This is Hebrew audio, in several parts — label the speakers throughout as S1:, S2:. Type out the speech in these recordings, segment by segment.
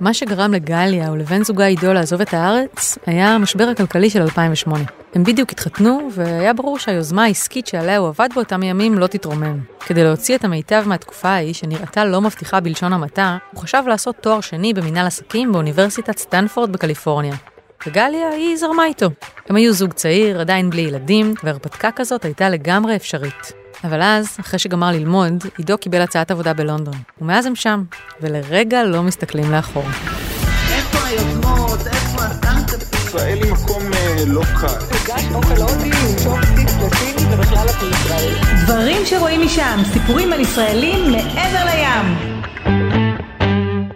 S1: מה שגרם לגליה ולבן זוגה עידו לעזוב את הארץ, היה המשבר הכלכלי של 2008. הם בדיוק התחתנו, והיה ברור שהיוזמה העסקית שעליה הוא עבד באותם ימים לא תתרומם. כדי להוציא את המיטב מהתקופה ההיא, שנראתה לא מבטיחה בלשון המעטה, הוא חשב לעשות תואר שני במנהל עסקים באוניברסיטת סטנפורד בקליפורניה. וגליה, היא זרמה איתו. הם היו זוג צעיר, עדיין בלי ילדים, והרפתקה כזאת הייתה לגמרי אפשרית. אבל אז, אחרי שגמר ללמוד, עידו קיבל הצעת עבודה בלונדון. ומאז הם שם, ולרגע לא מסתכלים לאחור.
S2: איפה היוזמות? איפה הסטארט-אפים?
S3: ישראל היא מקום אה, לא קל.
S4: דברים שרואים משם, סיפורים על ישראלים מעבר לים.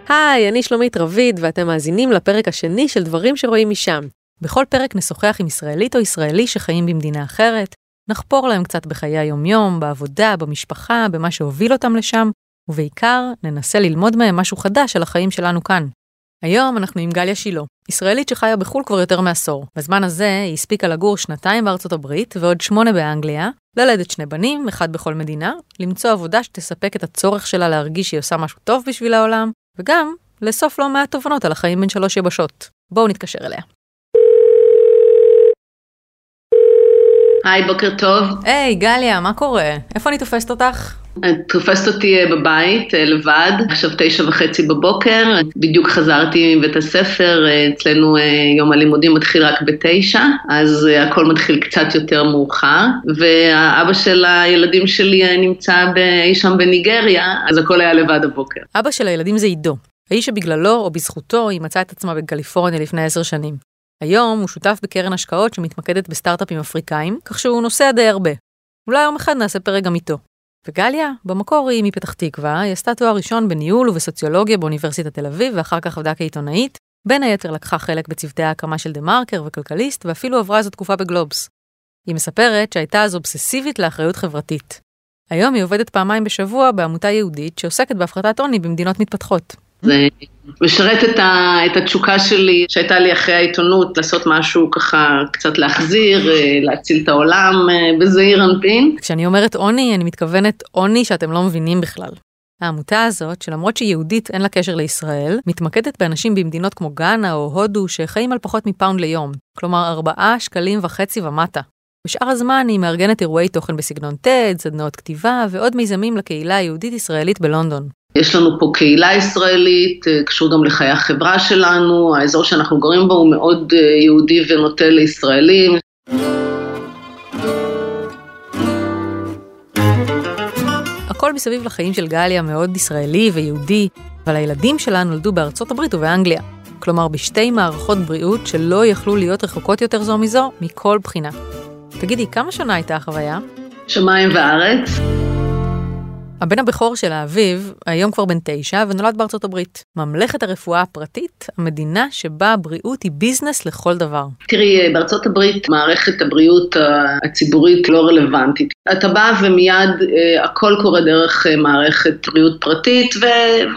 S1: היי, אני שלומית רביד, ואתם מאזינים לפרק השני של דברים שרואים משם. בכל פרק נשוחח עם ישראלית או ישראלי שחיים במדינה אחרת, נחפור להם קצת בחיי היומיום, בעבודה, במשפחה, במה שהוביל אותם לשם, ובעיקר ננסה ללמוד מהם משהו חדש על החיים שלנו כאן. היום אנחנו עם גליה שילה, ישראלית שחיה בחו"ל כבר יותר מעשור. בזמן הזה היא הספיקה לגור שנתיים בארצות הברית ועוד שמונה באנגליה, ללדת שני בנים, אחד בכל מדינה, למצוא עבודה שתספק את הצורך שלה להרגיש שהיא עושה משהו טוב בשביל העולם, וגם לאסוף לא מעט תובנות על החיים בין שלוש יבשות. בואו נתקשר אליה.
S5: היי, בוקר טוב.
S1: היי, גליה, מה קורה? איפה אני תופסת אותך?
S5: את תופסת אותי אה, בבית, אה, לבד, עכשיו תשע וחצי בבוקר, בדיוק חזרתי מבית הספר, אה, אצלנו יום הלימודים מתחיל רק בתשע, אז הכל מתחיל קצת יותר מאוחר, והאבא של הילדים שלי נמצא אי שם בניגריה, אז הכל היה לבד הבוקר.
S1: אבא של הילדים זה עידו, האיש שבגללו או בזכותו היא מצאה את עצמה בקליפורניה לפני עשר שנים. היום הוא שותף בקרן השקעות שמתמקדת בסטארט-אפים אפריקאים, כך שהוא נוסע די הרבה. אולי יום אחד נעשה פרק גם איתו. וגליה, במקור היא מפתח תקווה, היא עשתה תואר ראשון בניהול ובסוציולוגיה באוניברסיטת תל אביב, ואחר כך עבדה כעיתונאית. בין היתר לקחה חלק בצוותי ההקמה של דה מרקר וכלכליסט, ואפילו עברה איזו תקופה בגלובס. היא מספרת שהייתה אז אובססיבית לאחריות חברתית. היום היא עובדת פעמיים בשבוע בעמותה יהודית שעוסקת בהפחתת עוני במדינות מתפתחות.
S5: זה משרת את, ה, את התשוקה שלי שהייתה לי אחרי העיתונות, לעשות משהו ככה קצת להחזיר, אה, להציל את העולם אה, בזעיר אנפין.
S1: כשאני אומרת עוני, אני מתכוונת עוני שאתם לא מבינים בכלל. העמותה הזאת, שלמרות שהיא יהודית אין לה קשר לישראל, מתמקדת באנשים במדינות כמו גאנה או הודו שחיים על פחות מפאונד ליום, כלומר ארבעה שקלים וחצי ומטה. בשאר הזמן היא מארגנת אירועי תוכן בסגנון TED, סדנאות כתיבה ועוד מיזמים לקהילה היהודית-ישראלית בלונדון.
S5: יש לנו פה קהילה ישראלית, אה, קשור גם לחיי החברה שלנו, האזור שאנחנו גרים בו הוא מאוד אה, יהודי ונוטה לישראלים.
S1: הכל מסביב לחיים של גליה מאוד ישראלי ויהודי, אבל הילדים שלה נולדו בארצות הברית ובאנגליה. כלומר, בשתי מערכות בריאות שלא יכלו להיות רחוקות יותר זו מזו, מכל בחינה. תגידי, כמה שנה הייתה החוויה?
S5: שמיים וארץ.
S1: הבן הבכור של האביב, היום כבר בן תשע, ונולד בארצות הברית. ממלכת הרפואה הפרטית, המדינה שבה הבריאות היא ביזנס לכל דבר.
S5: תראי, בארצות הברית מערכת הבריאות הציבורית לא רלוונטית. אתה בא ומיד אה, הכל קורה דרך אה, מערכת בריאות פרטית,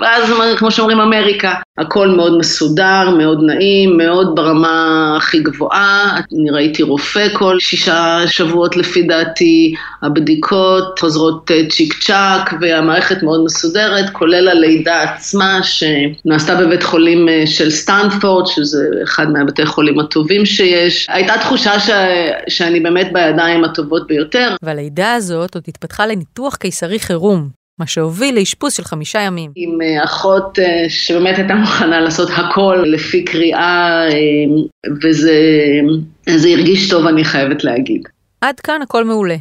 S5: ואז כמו שאומרים אמריקה, הכל מאוד מסודר, מאוד נעים, מאוד ברמה הכי גבוהה. אני ראיתי רופא כל שישה שבועות לפי דעתי, הבדיקות חוזרות אה, צ'יק צ'אק, והמערכת מאוד מסודרת, כולל הלידה עצמה שנעשתה בבית חולים אה, של סטנפורד, שזה אחד מהבתי חולים הטובים שיש. הייתה תחושה ש... שאני באמת בידיים הטובות ביותר.
S1: והלידה הזאת עוד התפתחה לניתוח קיסרי חירום, מה שהוביל לאשפוז של חמישה ימים.
S5: עם אה, אחות אה, שבאמת הייתה מוכנה לעשות הכל לפי קריאה, וזה הרגיש טוב, אני חייבת להגיד.
S1: עד כאן הכל מעולה.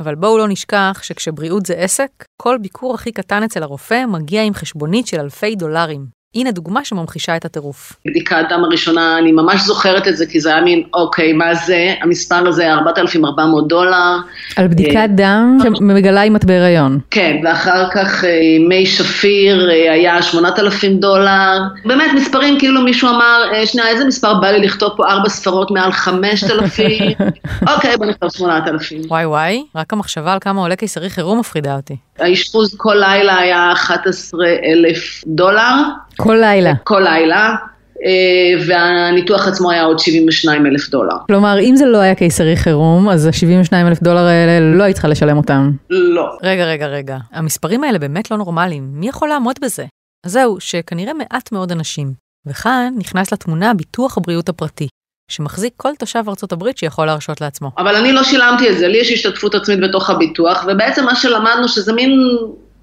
S1: אבל בואו לא נשכח שכשבריאות זה עסק, כל ביקור הכי קטן אצל הרופא מגיע עם חשבונית של אלפי דולרים. הנה דוגמה שממחישה את הטירוף.
S5: בדיקת דם הראשונה, אני ממש זוכרת את זה, כי זה היה מין, אוקיי, מה זה? המספר הזה 4,400 דולר.
S1: על בדיקת אה, דם שמגלה אם את בהיריון.
S5: כן, ואחר כך אה, מי שפיר אה, היה 8,000 דולר. באמת, מספרים כאילו מישהו אמר, שנייה, איזה מספר בא לי לכתוב פה ארבע ספרות מעל 5,000? אוקיי, בוא נכתוב 8,000.
S1: וואי וואי, רק המחשבה על כמה עולה קיסרי חירום מפחידה אותי.
S5: האשפוז כל לילה היה 11,000 דולר.
S1: כל לילה.
S5: כל לילה. אה, והניתוח עצמו היה עוד 72 אלף דולר.
S1: כלומר, אם זה לא היה קיסרי חירום, אז ה-72 אלף דולר האלה לא היית צריכה לשלם אותם.
S5: לא.
S1: רגע, רגע, רגע. המספרים האלה באמת לא נורמליים. מי יכול לעמוד בזה? אז זהו, שכנראה מעט מאוד אנשים, וכאן נכנס לתמונה ביטוח הבריאות הפרטי, שמחזיק כל תושב ארצות הברית שיכול להרשות לעצמו.
S5: אבל אני לא שילמתי את זה, לי יש השתתפות עצמית בתוך הביטוח, ובעצם מה שלמדנו שזה מין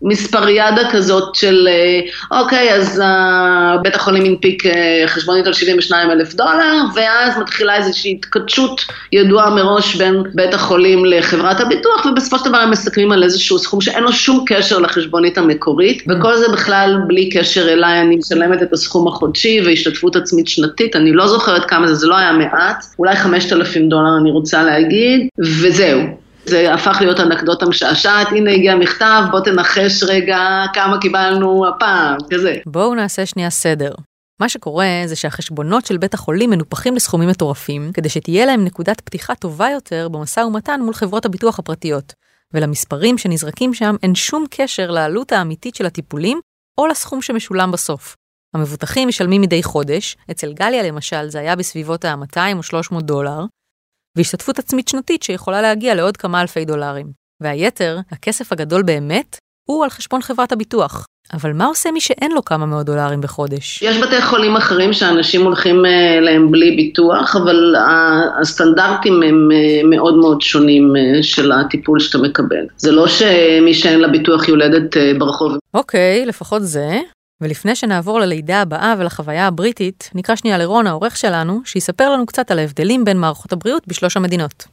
S5: מספריאדה כזאת של אה, אוקיי, אז uh, בית החולים הנפיק uh, חשבונית על 72 אלף דולר, ואז מתחילה איזושהי התכתשות ידועה מראש בין בית החולים לחברת הביטוח, ובסופו של דבר הם מסתכלים על איזשהו סכום שאין לו שום קשר לחשבונית המקורית, וכל זה בכלל בלי קשר אליי, אני משלמת את הסכום החודשי והשתתפות עצמית שנתית, אני לא זוכרת כמה זה, זה לא היה מעט, אולי 5,000 דולר אני רוצה להגיד, וזהו. זה הפך להיות אנקדוטה משעשעת, הנה הגיע מכתב, בוא תנחש רגע כמה קיבלנו הפעם, כזה.
S1: בואו נעשה שנייה סדר. מה שקורה זה שהחשבונות של בית החולים מנופחים לסכומים מטורפים, כדי שתהיה להם נקודת פתיחה טובה יותר במשא ומתן מול חברות הביטוח הפרטיות. ולמספרים שנזרקים שם אין שום קשר לעלות האמיתית של הטיפולים, או לסכום שמשולם בסוף. המבוטחים משלמים מדי חודש, אצל גליה למשל זה היה בסביבות ה-200 או 300 דולר, והשתתפות עצמית שנתית שיכולה להגיע לעוד כמה אלפי דולרים. והיתר, הכסף הגדול באמת, הוא על חשבון חברת הביטוח. אבל מה עושה מי שאין לו כמה מאות דולרים בחודש?
S5: יש בתי חולים אחרים שאנשים הולכים אליהם בלי ביטוח, אבל הסטנדרטים הם מאוד מאוד שונים של הטיפול שאתה מקבל. זה לא שמי שאין לה ביטוח יולדת ברחוב.
S1: אוקיי, לפחות זה. ולפני שנעבור ללידה הבאה ולחוויה הבריטית, נקרא שנייה לרון, העורך שלנו, שיספר לנו קצת על ההבדלים בין מערכות הבריאות בשלוש המדינות.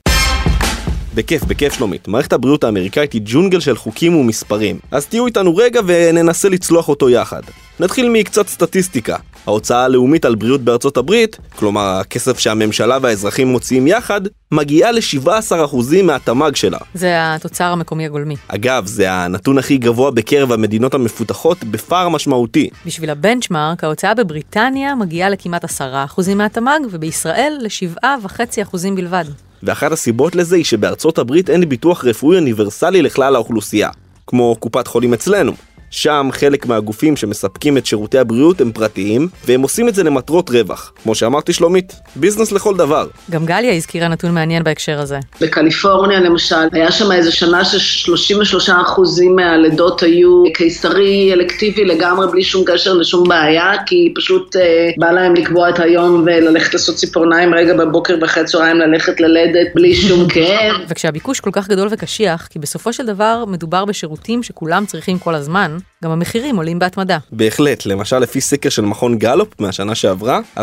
S6: בכיף, בכיף שלומית. מערכת הבריאות האמריקאית היא ג'ונגל של חוקים ומספרים. אז תהיו איתנו רגע וננסה לצלוח אותו יחד. נתחיל מקצת סטטיסטיקה. ההוצאה הלאומית על בריאות בארצות הברית, כלומר הכסף שהממשלה והאזרחים מוציאים יחד, מגיעה ל-17% מהתמ"ג שלה.
S1: זה התוצר המקומי הגולמי.
S6: אגב, זה הנתון הכי גבוה בקרב המדינות המפותחות בפער משמעותי.
S1: בשביל הבנצ'מארק, ההוצאה בבריטניה מגיעה לכמעט 10% מהתמ"ג, ובישראל ל-7.5% בלבד.
S6: ואחת הסיבות לזה היא שבארצות הברית אין ביטוח רפואי אוניברסלי לכלל האוכלוסייה, כמו קופת חולים אצלנו. שם חלק מהגופים שמספקים את שירותי הבריאות הם פרטיים, והם עושים את זה למטרות רווח. כמו שאמרתי שלומית, ביזנס לכל דבר.
S1: גם גליה הזכירה נתון מעניין בהקשר הזה.
S5: בקליפורניה למשל, היה שם איזה שנה ש-33% מהלידות היו קיסרי אלקטיבי לגמרי, בלי שום קשר לשום בעיה, כי פשוט אה, בא להם לקבוע את היום וללכת לעשות ציפורניים רגע בבוקר ואחרי צהריים ללכת ללדת בלי שום כאב.
S1: וכשהביקוש כל כך גדול וקשיח, כי בסופו של דבר מדובר בשירותים שכולם צריכים כל הזמן, גם המחירים עולים בהתמדה.
S6: בהחלט, למשל לפי סקר של מכון גלופ מהשנה שעברה, 41%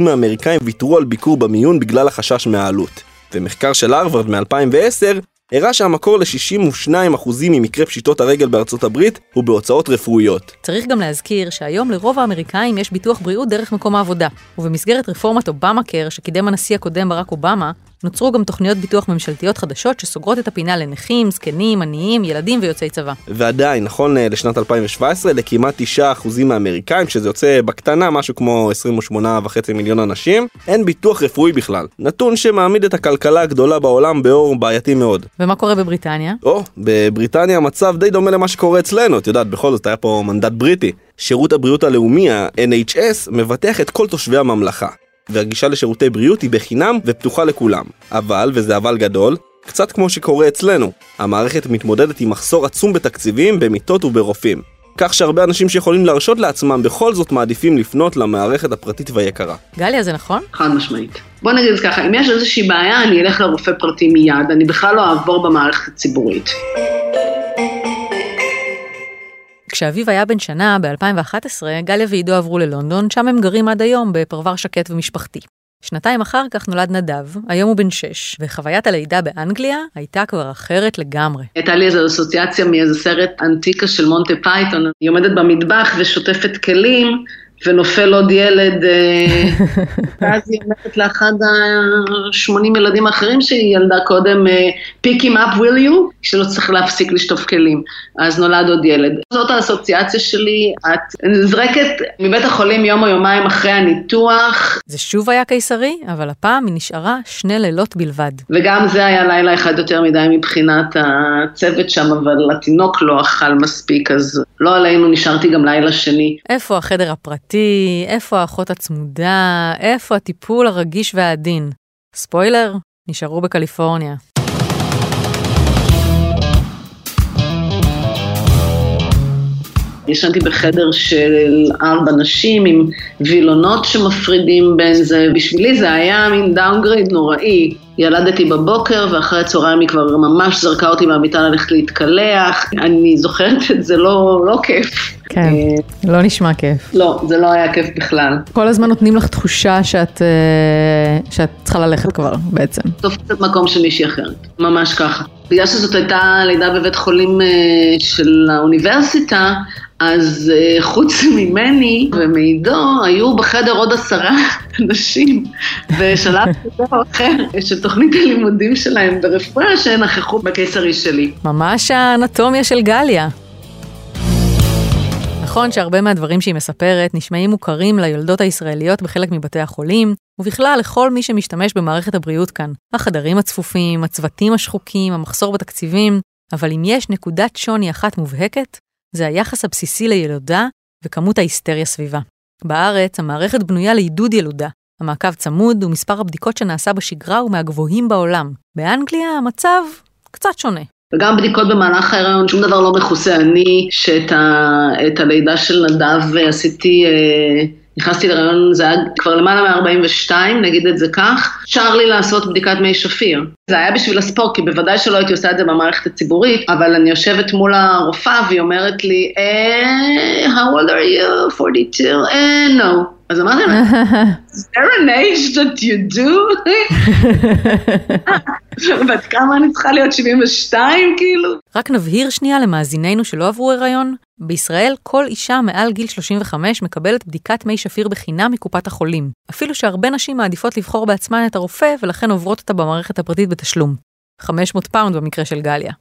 S6: מהאמריקאים ויתרו על ביקור במיון בגלל החשש מהעלות. ומחקר של הרווארד מ-2010 הראה שהמקור ל-62% ממקרי פשיטות הרגל בארצות הברית הוא בהוצאות רפואיות.
S1: צריך גם להזכיר שהיום לרוב האמריקאים יש ביטוח בריאות דרך מקום העבודה, ובמסגרת רפורמת אובמה קר שקידם הנשיא הקודם ברק אובמה, נוצרו גם תוכניות ביטוח ממשלתיות חדשות שסוגרות את הפינה לנכים, זקנים, עניים, ילדים ויוצאי צבא.
S6: ועדיין, נכון לשנת 2017, לכמעט 9% מהאמריקאים, שזה יוצא בקטנה משהו כמו 28.5 מיליון אנשים, אין ביטוח רפואי בכלל. נתון שמעמיד את הכלכלה הגדולה בעולם באור בעייתי מאוד.
S1: ומה קורה בבריטניה?
S6: או, בבריטניה המצב די דומה למה שקורה אצלנו, את יודעת, בכל זאת היה פה מנדט בריטי. שירות הבריאות הלאומי, ה-NHS, מבטח את כל תושבי הממלכה. והגישה לשירותי בריאות היא בחינם ופתוחה לכולם. אבל, וזה אבל גדול, קצת כמו שקורה אצלנו, המערכת מתמודדת עם מחסור עצום בתקציבים, במיטות וברופאים. כך שהרבה אנשים שיכולים להרשות לעצמם בכל זאת מעדיפים לפנות למערכת הפרטית והיקרה.
S1: גליה, זה נכון?
S5: חד משמעית. בוא נגיד את זה ככה, אם יש איזושהי בעיה, אני אלך לרופא פרטי מיד, אני בכלל לא אעבור במערכת הציבורית.
S1: כשאביב היה בן שנה, ב-2011, גליה ועידו עברו ללונדון, שם הם גרים עד היום בפרבר שקט ומשפחתי. שנתיים אחר כך נולד נדב, היום הוא בן שש, וחוויית הלידה באנגליה הייתה כבר אחרת לגמרי.
S5: הייתה לי איזו אסוציאציה מאיזה סרט אנטיקה של מונטה פייתון, היא עומדת במטבח ושוטפת כלים, ונופל עוד ילד, ואז היא אומרת לאחד ה-80 ילדים האחרים שהיא ילדה קודם, pick him up will you, שלא צריך להפסיק לשטוף כלים. אז נולד עוד ילד. זאת האסוציאציה שלי, את נזרקת מבית החולים יום או יומיים אחרי הניתוח.
S1: זה שוב היה קיסרי, אבל הפעם היא נשארה שני לילות בלבד.
S5: וגם זה היה לילה אחד יותר מדי מבחינת הצוות שם, אבל התינוק לא אכל מספיק, אז לא עלינו, נשארתי גם לילה שני.
S1: איפה החדר הפרטי? איפה האחות הצמודה? איפה הטיפול הרגיש והעדין? ספוילר, נשארו בקליפורניה.
S5: ישנתי בחדר של ארבע נשים עם וילונות שמפרידים בין זה. בשבילי זה היה מין downgrade נוראי. ילדתי בבוקר ואחרי הצהריים היא כבר ממש זרקה אותי מהמיטה ללכת להתקלח. אני זוכרת את זה לא, לא כיף.
S1: כן, לא נשמע כיף.
S5: לא, זה לא היה כיף בכלל.
S1: כל הזמן נותנים לך תחושה שאת, אה, שאת צריכה ללכת כבר בעצם.
S5: תופסת מקום של מישהי אחרת, ממש ככה. בגלל שזאת הייתה לידה בבית חולים אה, של האוניברסיטה, אז אה, חוץ ממני ומעידו, היו בחדר עוד עשרה אנשים בשלב כזה או אחר של תוכנית הלימודים שלהם ברפואה שנכחו בקיסרי שלי.
S1: ממש האנטומיה של גליה. נכון שהרבה מהדברים שהיא מספרת נשמעים מוכרים ליולדות הישראליות בחלק מבתי החולים, ובכלל לכל מי שמשתמש במערכת הבריאות כאן. החדרים הצפופים, הצוותים השחוקים, המחסור בתקציבים, אבל אם יש נקודת שוני אחת מובהקת, זה היחס הבסיסי לילודה וכמות ההיסטריה סביבה. בארץ המערכת בנויה לעידוד ילודה. המעקב צמוד ומספר הבדיקות שנעשה בשגרה הוא מהגבוהים בעולם. באנגליה המצב קצת שונה.
S5: וגם בדיקות במהלך ההיריון, שום דבר לא מכוסה. אני, שאת ה, הלידה של נדב עשיתי, אה, נכנסתי להיריון, זה היה כבר למעלה מ-42, נגיד את זה כך, שר לי לעשות בדיקת מי שפיר. זה היה בשביל הספורט, כי בוודאי שלא הייתי עושה את זה במערכת הציבורית, אבל אני יושבת מול הרופאה והיא אומרת לי, אה, how old are you? 42? אה, no. אז אמרתי לה, is there an age that you do? בת כמה אני צריכה להיות? 72 כאילו?
S1: רק נבהיר שנייה למאזיננו שלא עברו הריון, בישראל כל אישה מעל גיל 35 מקבלת בדיקת מי שפיר בחינם מקופת החולים, אפילו שהרבה נשים מעדיפות לבחור בעצמן את הרופא ולכן עוברות אותה במערכת הפרטית בתשלום. 500 פאונד במקרה של גליה.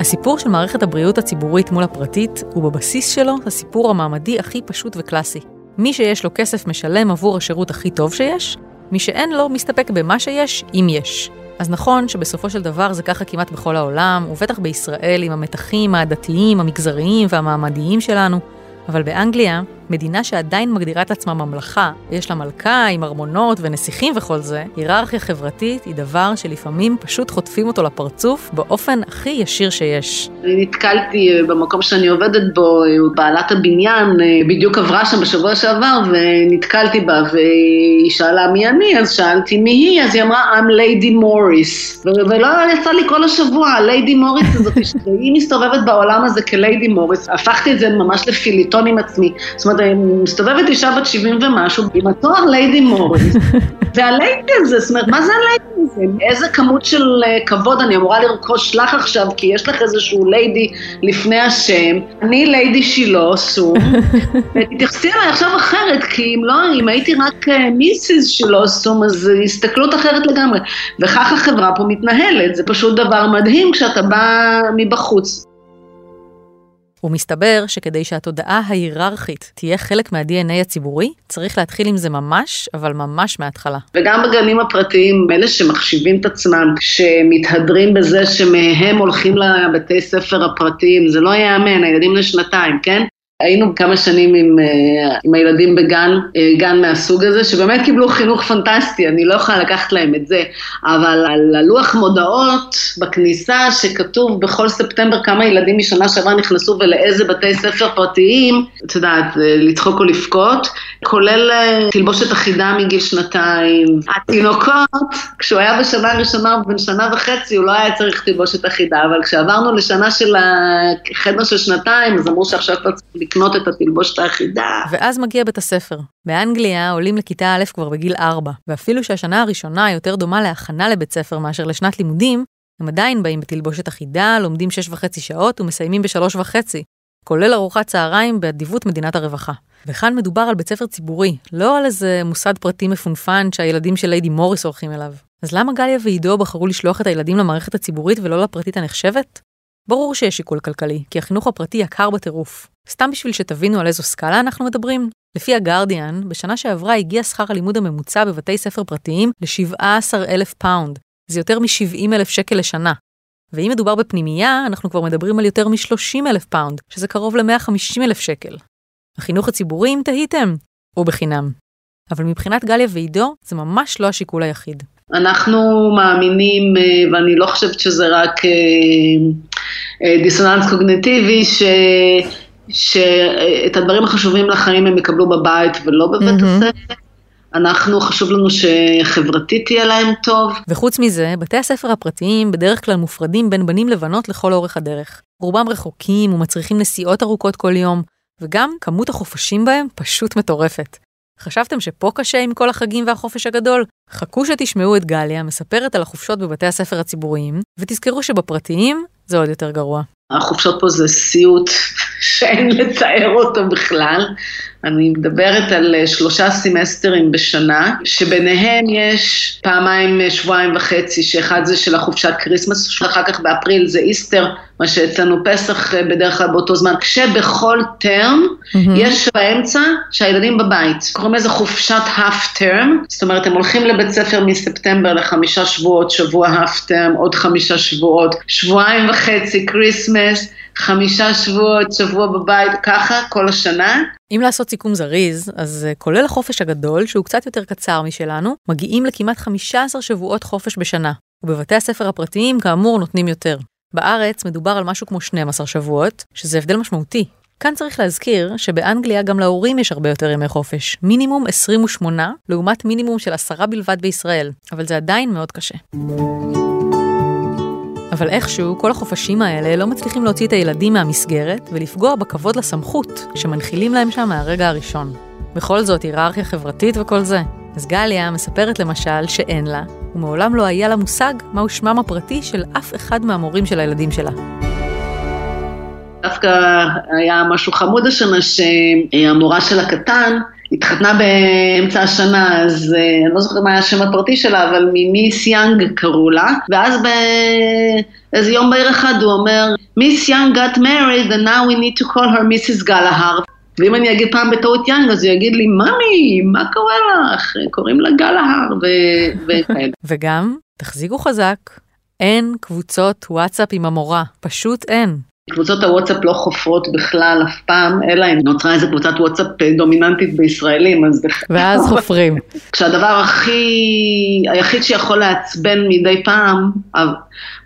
S1: הסיפור של מערכת הבריאות הציבורית מול הפרטית הוא בבסיס שלו הסיפור המעמדי הכי פשוט וקלאסי. מי שיש לו כסף משלם עבור השירות הכי טוב שיש, מי שאין לו מסתפק במה שיש, אם יש. אז נכון שבסופו של דבר זה ככה כמעט בכל העולם, ובטח בישראל עם המתחים העדתיים, המגזריים והמעמדיים שלנו, אבל באנגליה, מדינה שעדיין מגדירה את עצמה ממלכה, ויש לה מלכה עם ארמונות ונסיכים וכל זה, היררכיה חברתית היא דבר שלפעמים פשוט חוטפים אותו לפרצוף באופן הכי ישיר שיש.
S5: אני נתקלתי אה, במקום שאני עובדת בו, אה, בעלת הבניין אה, בדיוק עברה שם בשבוע שעבר ונתקלתי בה והיא שאלה מי אני, אז שאלתי מי היא, אז היא אמרה I'm Lady Morris. ולא יצא לי כל השבוע, הליידי מוריס הזאת, שהיא מסתובבת בעולם הזה כליידי מוריס, הפכתי את זה ממש לפיליטון עם עצמי. זאת אומרת, מסתובבת אישה בת 70 ומשהו, עם התואר ליידי מוריס, והליידי הזה, זאת אומרת, מה זה הליידי הזה? איזה כמות של כבוד אני אמורה לרכוש לך עכשיו, כי יש לך איזשהו ליידי לפני השם, אני ליידי שילה, סום, ותתייחסי אליי עכשיו אחרת, כי אם לא, אם הייתי רק מיסיס שילה, סום, אז הסתכלות אחרת לגמרי. וכך החברה פה מתנהלת, זה פשוט דבר מדהים כשאתה בא מבחוץ.
S1: ומסתבר שכדי שהתודעה ההיררכית תהיה חלק מה-DNA הציבורי, צריך להתחיל עם זה ממש, אבל ממש מההתחלה.
S5: וגם בגנים הפרטיים, אלה שמחשיבים את עצמם, שמתהדרים בזה שמהם הולכים לבתי ספר הפרטיים, זה לא ייאמן, הילדים לשנתיים, כן? היינו כמה שנים עם, עם הילדים בגן, גן מהסוג הזה, שבאמת קיבלו חינוך פנטסטי, אני לא יכולה לקחת להם את זה, אבל על הלוח מודעות בכניסה שכתוב בכל ספטמבר כמה ילדים משנה שעברה נכנסו ולאיזה בתי ספר פרטיים, את יודעת, לצחוק או לבכות, כולל תלבושת אחידה מגיל שנתיים. התינוקות, כשהוא היה בשנה הראשונה, בן שנה וחצי, הוא לא היה צריך תלבושת אחידה, אבל כשעברנו לשנה של החדר של שנתיים, אז אמרו שעכשיו כבר צריך לקנות את התלבושת האחידה.
S1: ואז מגיע בית הספר. באנגליה עולים לכיתה א' כבר בגיל 4, ואפילו שהשנה הראשונה יותר דומה להכנה לבית ספר מאשר לשנת לימודים, הם עדיין באים בתלבושת אחידה, לומדים 6 וחצי שעות ומסיימים ב-3 וחצי, כולל ארוחת צהריים באדיבות מדינת הרווחה. וכאן מדובר על בית ספר ציבורי, לא על איזה מוסד פרטי מפונפן שהילדים של ליידי מוריס הולכים אליו. אז למה גליה ועידו בחרו לשלוח את הילדים למערכת הציבורית ולא לפרטית הנחשבת? ברור שיש שיקול כלכלי, כי החינוך הפרטי יקר בטירוף. סתם בשביל שתבינו על איזו סקאלה אנחנו מדברים, לפי הגרדיאן, בשנה שעברה הגיע שכר הלימוד הממוצע בבתי ספר פרטיים ל-17,000 פאונד. זה יותר מ-70 אלף שקל לשנה. ואם מדובר בפנימייה, אנחנו כבר מדברים על יותר מ-30 אלף פאונד, שזה קרוב ל-150 אלף שקל. החינוך הציבורי, אם תהיתם, הוא בחינם. אבל מבחינת גליה ועידו, זה ממש לא השיקול היחיד.
S5: אנחנו מאמינים, אה, ואני לא חושבת שזה רק אה, דיסוננס קוגניטיבי, ש... שאת הדברים החשובים לחיים הם יקבלו בבית ולא בבית הספר. אנחנו, חשוב לנו שחברתית יהיה להם טוב.
S1: וחוץ מזה, בתי הספר הפרטיים בדרך כלל מופרדים בין בנים לבנות לכל אורך הדרך. רובם רחוקים ומצריכים נסיעות ארוכות כל יום, וגם כמות החופשים בהם פשוט מטורפת. חשבתם שפה קשה עם כל החגים והחופש הגדול? חכו שתשמעו את גליה מספרת על החופשות בבתי הספר הציבוריים, ותזכרו שבפרטיים זה עוד יותר גרוע.
S5: החופשות פה זה סיוט שאין לתאר אותו בכלל. אני מדברת על אה, שלושה סמסטרים בשנה, שביניהם יש פעמיים אה, שבועיים וחצי, שאחד זה של החופשת Christmas, שאחר כך באפריל זה Easter, מה שאצלנו פסח אה, בדרך כלל באותו זמן, כשבכל term יש באמצע שהילדים בבית. קוראים לזה חופשת half term, זאת אומרת הם הולכים לבית ספר מספטמבר לחמישה שבועות, שבוע half term, עוד חמישה שבועות, שבועיים וחצי Christmas, חמישה שבועות, שבוע בבית, ככה כל השנה.
S1: אם לעשות סיכום זריז, אז אה, כולל החופש הגדול, שהוא קצת יותר קצר משלנו, מגיעים לכמעט 15 שבועות חופש בשנה, ובבתי הספר הפרטיים כאמור נותנים יותר. בארץ מדובר על משהו כמו 12 שבועות, שזה הבדל משמעותי. כאן צריך להזכיר שבאנגליה גם להורים יש הרבה יותר ימי חופש, מינימום 28 לעומת מינימום של 10 בלבד בישראל, אבל זה עדיין מאוד קשה. אבל איכשהו כל החופשים האלה לא מצליחים להוציא את הילדים מהמסגרת ולפגוע בכבוד לסמכות שמנחילים להם שם מהרגע הראשון. בכל זאת, היררכיה חברתית וכל זה. אז גליה מספרת למשל שאין לה, ומעולם לא היה לה מושג מהו שמם הפרטי של אף אחד מהמורים של הילדים שלה.
S5: דווקא היה משהו חמוד השנה שהמורה של הקטן התחתנה באמצע השנה, אז אה, אני לא זוכרת מה היה השם הפרטי שלה, אבל ממיס יאנג קראו לה, ואז באיזה יום בהיר אחד הוא אומר, מיס יאנג got married and now we need to call her Mrs. גלהר. ואם אני אגיד פעם בטעות יאנג, אז הוא יגיד לי, ממי, מה קורה לך? קוראים לה גלהר וכאלה.
S1: וגם, תחזיקו חזק, אין קבוצות וואטסאפ עם המורה, פשוט אין.
S5: קבוצות הוואטסאפ לא חופרות בכלל אף פעם, אלא אם נוצרה איזה קבוצת וואטסאפ דומיננטית בישראלים, אז בכלל.
S1: ואז חופרים.
S5: כשהדבר הכי, היחיד שיכול לעצבן מדי פעם,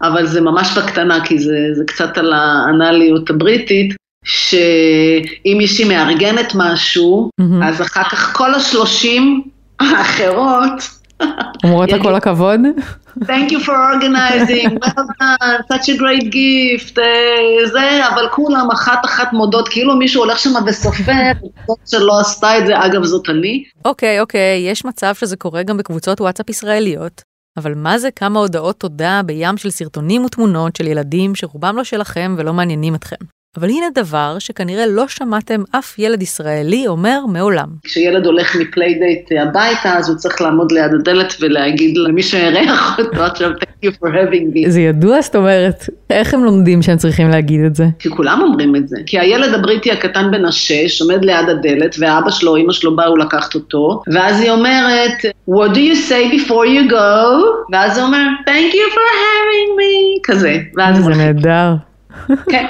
S5: אבל- זה ממש בקטנה, כי זה, זה קצת על האנליות הבריטית, שאם מישהי מארגנת משהו,
S1: מהמם.
S5: אז אחר כך כל השלושים האחרות,
S1: אומרות לה כל הכבוד.
S5: Thank you for organizing, well done, such a great gift, אה, זה, אבל כולם אחת אחת מודות, כאילו מישהו הולך שם וסופר, זאת שלא עשתה את זה, אגב זאת אני.
S1: אוקיי, אוקיי, יש מצב שזה קורה גם בקבוצות וואטסאפ ישראליות, אבל מה זה כמה הודעות תודה בים של סרטונים ותמונות של ילדים שרובם לא שלכם ולא מעניינים אתכם. אבל הנה דבר שכנראה לא שמעתם אף ילד ישראלי אומר מעולם.
S5: כשילד הולך מ playdate הביתה, אז הוא צריך לעמוד ליד הדלת ולהגיד למי שאירח אותו עכשיו, thank you for having me.
S1: זה ידוע, זאת אומרת, איך הם לומדים שהם צריכים להגיד את זה?
S5: כי כולם אומרים את זה. כי הילד הבריטי הקטן בן השש עומד ליד הדלת, ואבא שלו, אמא שלו באו לקחת אותו, ואז היא אומרת, what do you say before you go? ואז הוא אומר, thank you for having me, כזה.
S1: זה. נהדר.
S5: כן,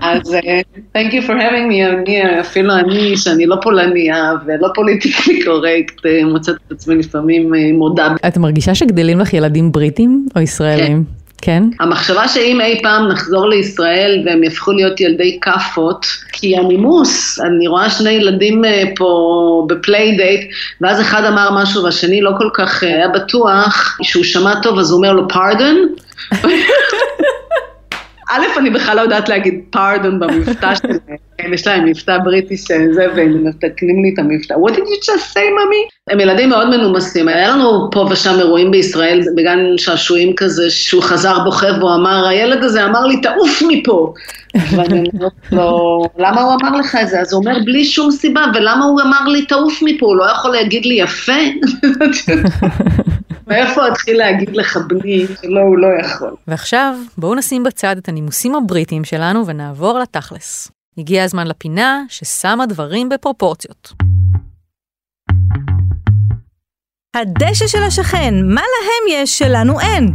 S5: אז אה, thank you for having me, אני, אפילו אני, שאני לא פולניה ולא politically correct, אה, מוצאת את עצמי לפעמים אה, מודה.
S1: את מרגישה שגדלים לך ילדים בריטים או ישראלים? כן.
S5: המחשבה שאם אי פעם נחזור לישראל והם יהפכו להיות ילדי כאפות, כי הנימוס, אני רואה שני ילדים אה, פה ב playdate, ואז אחד אמר משהו והשני לא כל כך אה, היה בטוח שהוא שמע טוב, אז הוא אומר לו pardon. א', אני בכלל לא יודעת להגיד פארדון במבטא שלהם, כן, יש להם מבטא בריטי שזה, והם מתקנים לי את המבטא. What did you just say, ממי? הם ילדים מאוד מנומסים. היה לנו פה ושם אירועים בישראל, בגן שעשועים כזה, שהוא חזר בוכה והוא אמר, הילד הזה אמר לי, תעוף מפה. ואני אומרת לו, למה הוא אמר לך את זה? אז הוא אומר, בלי שום סיבה, ולמה הוא אמר לי, תעוף מפה? הוא לא יכול להגיד לי יפה? מאיפה אתחיל להגיד לך בני, שלא, הוא לא יכול.
S1: ועכשיו, בואו נשים בצד את הנימוסים הבריטיים שלנו ונעבור לתכלס. הגיע הזמן לפינה ששמה דברים בפרופורציות.
S4: הדשא של השכן, מה להם יש שלנו אין?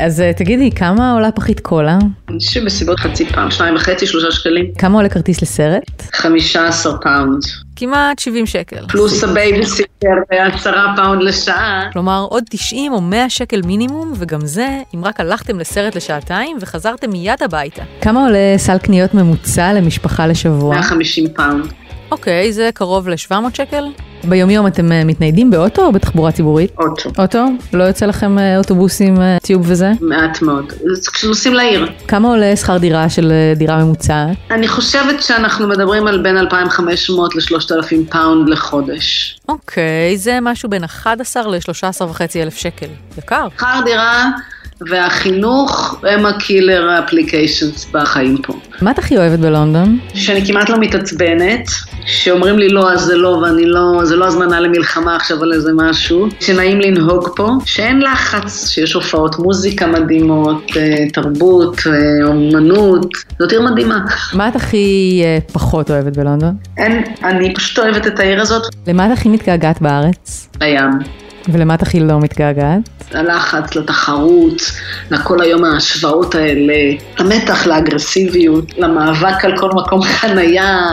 S1: אז אה, תגידי, כמה עולה פחית קולה?
S5: אני חושב בסביבות חצי פאונד, שניים וחצי, שלושה שקלים.
S1: כמה עולה כרטיס לסרט?
S5: חמישה עשר פאונד.
S1: כמעט 70 שקל.
S5: פלוס הבייביסיטר ועשרה פאונד לשעה.
S1: כלומר, עוד 90 או 100 שקל מינימום, וגם זה, אם רק הלכתם לסרט לשעתיים וחזרתם מיד הביתה. כמה עולה סל קניות ממוצע למשפחה לשבוע?
S5: 150 פאונד.
S1: אוקיי, זה קרוב ל-700 שקל. ביומיום אתם אה, מתניידים באוטו או בתחבורה ציבורית?
S5: אוטו.
S1: אוטו? לא יוצא לכם אה, אוטובוסים, אה, tube וזה?
S5: מעט מאוד. כשנוסעים לעיר.
S1: כמה עולה שכר דירה של דירה ממוצעת?
S5: אני חושבת שאנחנו מדברים על בין 2,500 ל-3,000 פאונד לחודש.
S1: אוקיי, זה משהו בין 11 ל-13 וחצי אלף שקל. יקר.
S5: שכר דירה והחינוך הם ה killer applications בחיים פה.
S1: מה את הכי אוהבת בלונדון?
S5: שאני כמעט לא מתעצבנת, שאומרים לי לא אז זה לא ואני לא, זה לא הזמנה למלחמה עכשיו על איזה משהו, שנעים לנהוג פה, שאין לחץ, שיש הופעות מוזיקה מדהימות, אה, תרבות, אה, אומנות, זאת עיר מדהימה.
S1: מה את הכי אה, פחות אוהבת בלונדון?
S5: אין, אני פשוט אוהבת את העיר הזאת,
S1: למה את הכי מתגעגעת בארץ?
S5: לים.
S1: ולמה את הכי לא מתגעגעת?
S5: ללחץ, לתחרות, לכל היום ההשוואות האלה, למתח, לאגרסיביות, למאבק על כל מקום חנייה.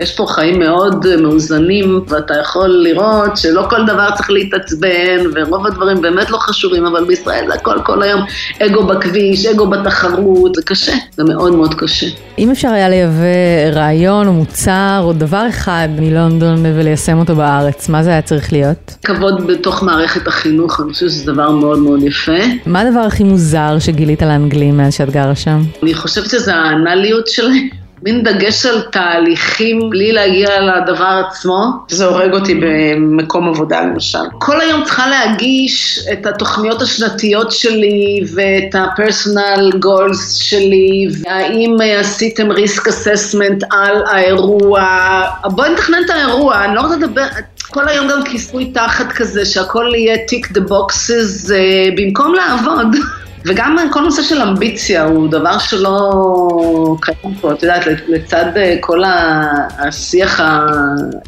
S5: יש פה חיים מאוד מאוזנים, ואתה יכול לראות שלא כל דבר צריך להתעצבן, ורוב הדברים באמת לא חשובים, אבל בישראל זה הכל כל היום אגו בכביש, אגו בתחרות, זה קשה, זה מאוד מאוד קשה.
S1: אם אפשר היה לייבא רעיון או מוצר או דבר אחד מלונדון וליישם אותו בארץ, מה זה היה צריך להיות?
S5: כבוד בתוך מערכת החינוך, אני חושבת שזה דבר מאוד מאוד יפה.
S1: מה הדבר הכי מוזר שגילית על האנגלים מאז שאת גרה שם?
S5: אני חושבת שזה האנליות שלהם. מין דגש על תהליכים בלי להגיע לדבר עצמו, זה הורג אותי במקום עבודה למשל. כל היום צריכה להגיש את התוכניות השנתיות שלי ואת ה-personal goals שלי, והאם עשיתם risk assessment על האירוע, בואי נתכנן את האירוע, אני לא רוצה לדבר... כל היום גם כיסוי תחת כזה, שהכל יהיה tick the boxes uh, במקום לעבוד. וגם כל נושא של אמביציה הוא דבר שלא קיים פה, את יודעת, לצד כל השיח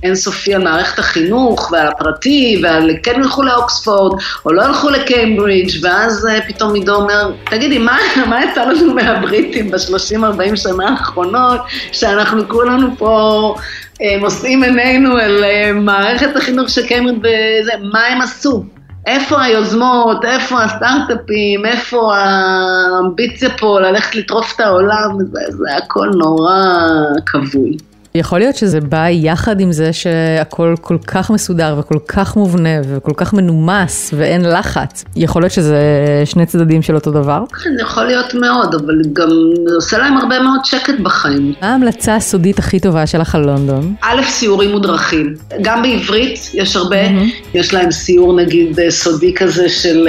S5: האינסופי על מערכת החינוך ועל הפרטי ועל כן ילכו לאוקספורד או לא ילכו לקיימברידג' ואז פתאום עידו אומר, תגידי, מה, מה יצא לנו מהבריטים ב-30-40 שנה האחרונות, שאנחנו כולנו פה... נושאים עינינו אל מערכת החינוך של קיימברידג' וזה, מה הם עשו? איפה היוזמות, איפה הסטארט-אפים, איפה האמביציה פה ללכת לטרוף את העולם, זה, זה הכל נורא כבוי.
S1: יכול להיות שזה בא יחד עם זה שהכל כל כך מסודר וכל כך מובנה וכל כך מנומס ואין לחץ. יכול להיות שזה שני צדדים של אותו דבר?
S5: כן, יכול להיות מאוד, אבל גם עושה להם הרבה מאוד שקט בחיים.
S1: מה ההמלצה הסודית הכי טובה שלך על לונדון?
S5: א', סיורים מודרכים. גם בעברית יש הרבה, mm-hmm. יש להם סיור נגיד סודי כזה של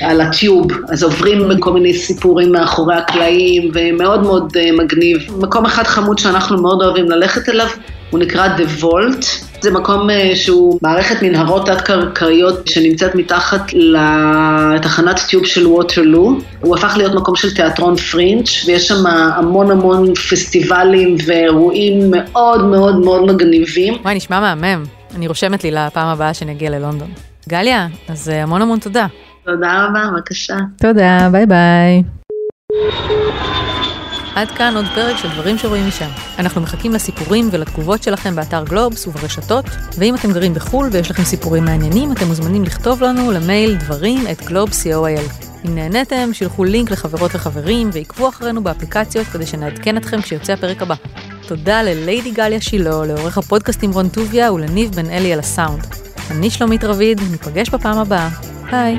S5: על הטיוב, אז עוברים בכל מיני סיפורים מאחורי הקלעים ומאוד מאוד מגניב. מקום אחד חמוד שאנחנו מאוד אוהבים ללכת. ללכת אליו, הוא נקרא The Vault, זה מקום שהוא מערכת מנהרות תת-קרקעיות שנמצאת מתחת לתחנת טיוב של ווטרלו, הוא הפך להיות מקום של תיאטרון פרינץ' ויש שם המון המון פסטיבלים ואירועים מאוד מאוד מאוד מגניבים.
S1: וואי, נשמע מהמם, אני רושמת לי לפעם הבאה שנגיע ללונדון. גליה, אז המון המון תודה.
S5: תודה רבה, בבקשה.
S1: תודה, ביי ביי. עד כאן עוד פרק של דברים שרואים משם. אנחנו מחכים לסיפורים ולתגובות שלכם באתר גלובס וברשתות, ואם אתם גרים בחו"ל ויש לכם סיפורים מעניינים, אתם מוזמנים לכתוב לנו למייל דברים את גלובס.co.il. אם נהניתם, שילחו לינק לחברות וחברים, ועקבו אחרינו באפליקציות כדי שנעדכן אתכם כשיוצא הפרק הבא. תודה לליידי גליה שילה, לעורך הפודקאסטים רון טוביה ולניב בן אלי על הסאונד. אני שלומית רביד, ניפגש בפעם הבאה. ביי.